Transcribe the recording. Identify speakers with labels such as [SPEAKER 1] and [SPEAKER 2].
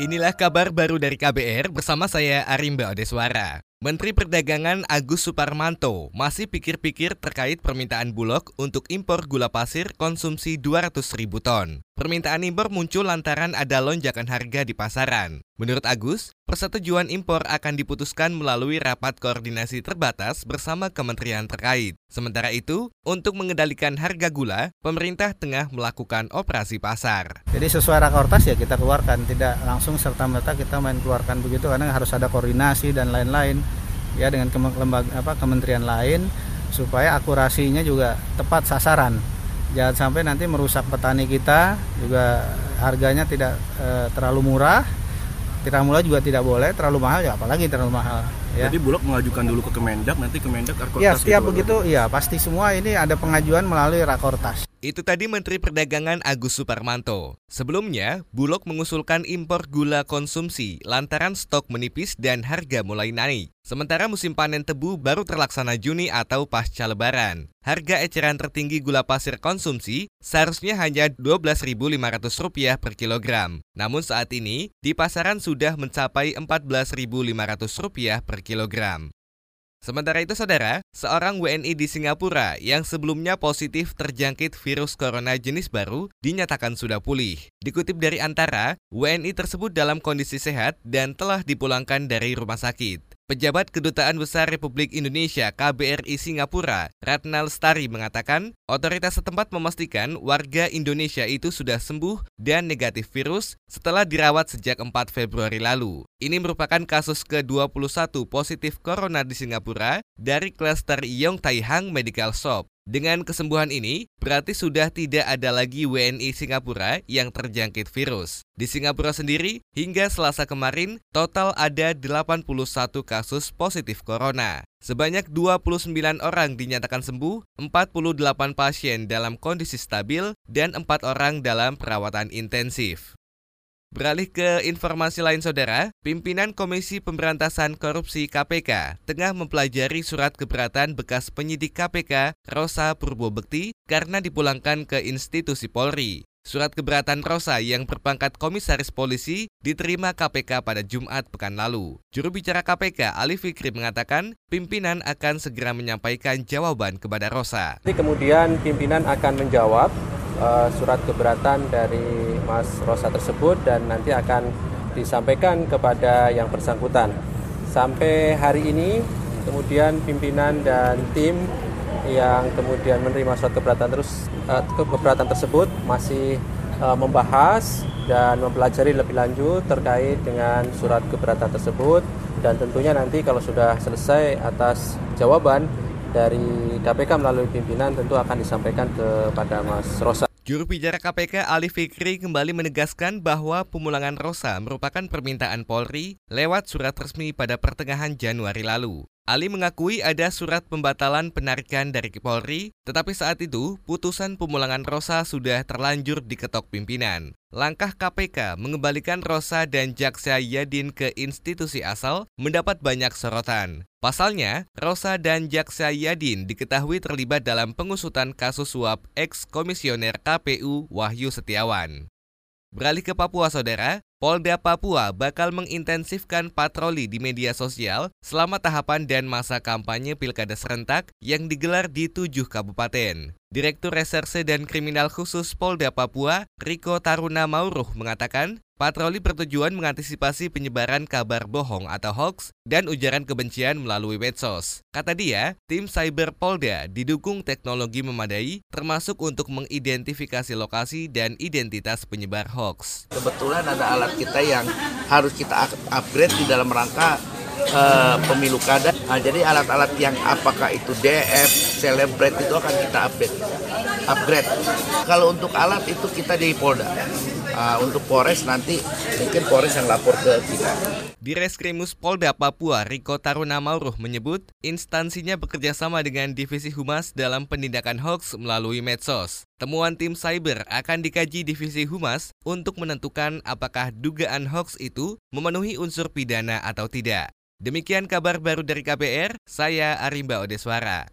[SPEAKER 1] Inilah kabar baru dari KBR bersama saya Arimba Odeswara. Menteri Perdagangan Agus Suparmanto masih pikir-pikir terkait permintaan Bulog untuk impor gula pasir konsumsi 200 ribu ton. Permintaan impor muncul lantaran ada lonjakan harga di pasaran. Menurut Agus, persetujuan impor akan diputuskan melalui rapat koordinasi terbatas bersama kementerian terkait. Sementara itu, untuk mengendalikan harga gula, pemerintah tengah melakukan operasi pasar.
[SPEAKER 2] Jadi sesuai rakortas ya kita keluarkan, tidak langsung serta-merta kita main keluarkan begitu karena harus ada koordinasi dan lain-lain ya dengan lembaga kementerian lain supaya akurasinya juga tepat sasaran jangan sampai nanti merusak petani kita juga harganya tidak e, terlalu murah. Tidak murah juga tidak boleh terlalu mahal ya apalagi terlalu mahal
[SPEAKER 3] ya. Jadi Bulog mengajukan dulu ke Kemendak nanti Kemendak
[SPEAKER 2] rakortas Ya setiap gitu, begitu ya pasti semua ini ada pengajuan melalui rakortas
[SPEAKER 1] itu tadi Menteri Perdagangan Agus Suparmanto. Sebelumnya, Bulog mengusulkan impor gula konsumsi lantaran stok menipis dan harga mulai naik. Sementara musim panen tebu baru terlaksana Juni atau pasca lebaran. Harga eceran tertinggi gula pasir konsumsi seharusnya hanya Rp12.500 per kilogram. Namun saat ini, di pasaran sudah mencapai Rp14.500 per kilogram. Sementara itu saudara, seorang WNI di Singapura yang sebelumnya positif terjangkit virus corona jenis baru dinyatakan sudah pulih. Dikutip dari Antara, WNI tersebut dalam kondisi sehat dan telah dipulangkan dari rumah sakit. Pejabat Kedutaan Besar Republik Indonesia KBRI Singapura, Ratna Lestari mengatakan, otoritas setempat memastikan warga Indonesia itu sudah sembuh dan negatif virus setelah dirawat sejak 4 Februari lalu. Ini merupakan kasus ke-21 positif corona di Singapura dari klaster Yong Tai Hang Medical Shop. Dengan kesembuhan ini, berarti sudah tidak ada lagi WNI Singapura yang terjangkit virus. Di Singapura sendiri, hingga selasa kemarin, total ada 81 kasus positif corona. Sebanyak 29 orang dinyatakan sembuh, 48 pasien dalam kondisi stabil, dan 4 orang dalam perawatan intensif. Beralih ke informasi lain saudara, pimpinan Komisi Pemberantasan Korupsi KPK tengah mempelajari surat keberatan bekas penyidik KPK Rosa Purbobekti karena dipulangkan ke institusi Polri. Surat keberatan Rosa yang berpangkat komisaris polisi diterima KPK pada Jumat pekan lalu. Juru bicara KPK Ali Fikri mengatakan pimpinan akan segera menyampaikan jawaban kepada Rosa.
[SPEAKER 4] Nanti kemudian pimpinan akan menjawab uh, surat keberatan dari Mas Rosa tersebut dan nanti akan disampaikan kepada yang bersangkutan. Sampai hari ini kemudian pimpinan dan tim yang kemudian menerima surat keberatan terus uh, keberatan tersebut masih uh, membahas dan mempelajari lebih lanjut terkait dengan surat keberatan tersebut dan tentunya nanti kalau sudah selesai atas jawaban dari KPK melalui pimpinan tentu akan disampaikan kepada Mas Rosa.
[SPEAKER 1] Juru bicara KPK Ali Fikri kembali menegaskan bahwa pemulangan Rosa merupakan permintaan Polri lewat surat resmi pada pertengahan Januari lalu. Ali mengakui ada surat pembatalan penarikan dari Polri, tetapi saat itu putusan pemulangan Rosa sudah terlanjur diketok pimpinan. Langkah KPK mengembalikan Rosa dan Jaksa Yadin ke institusi asal mendapat banyak sorotan. Pasalnya, Rosa dan Jaksa Yadin diketahui terlibat dalam pengusutan kasus suap ex-komisioner KPU Wahyu Setiawan. Beralih ke Papua, saudara, Polda Papua bakal mengintensifkan patroli di media sosial selama tahapan dan masa kampanye pilkada serentak yang digelar di tujuh kabupaten. Direktur Reserse dan Kriminal Khusus Polda Papua, Riko Taruna Mauruh mengatakan, Patroli bertujuan mengantisipasi penyebaran kabar bohong atau hoax dan ujaran kebencian melalui medsos. Kata dia, tim Cyber Polda didukung teknologi memadai termasuk untuk mengidentifikasi lokasi dan identitas penyebar hoax.
[SPEAKER 5] Kebetulan ada alat kita yang harus kita upgrade di dalam rangka uh, pemilu kada. Nah, jadi alat-alat yang apakah itu DF, Celebrate itu akan kita update, upgrade. Kalau untuk alat itu kita di Polda uh, untuk Polres nanti mungkin Polres yang lapor ke kita.
[SPEAKER 1] Di Reskrimus Polda Papua, Riko Taruna Mauruh menyebut instansinya bekerja sama dengan Divisi Humas dalam penindakan hoax melalui medsos. Temuan tim cyber akan dikaji Divisi Humas untuk menentukan apakah dugaan hoax itu memenuhi unsur pidana atau tidak. Demikian kabar baru dari KBR, saya Arimba Odeswara.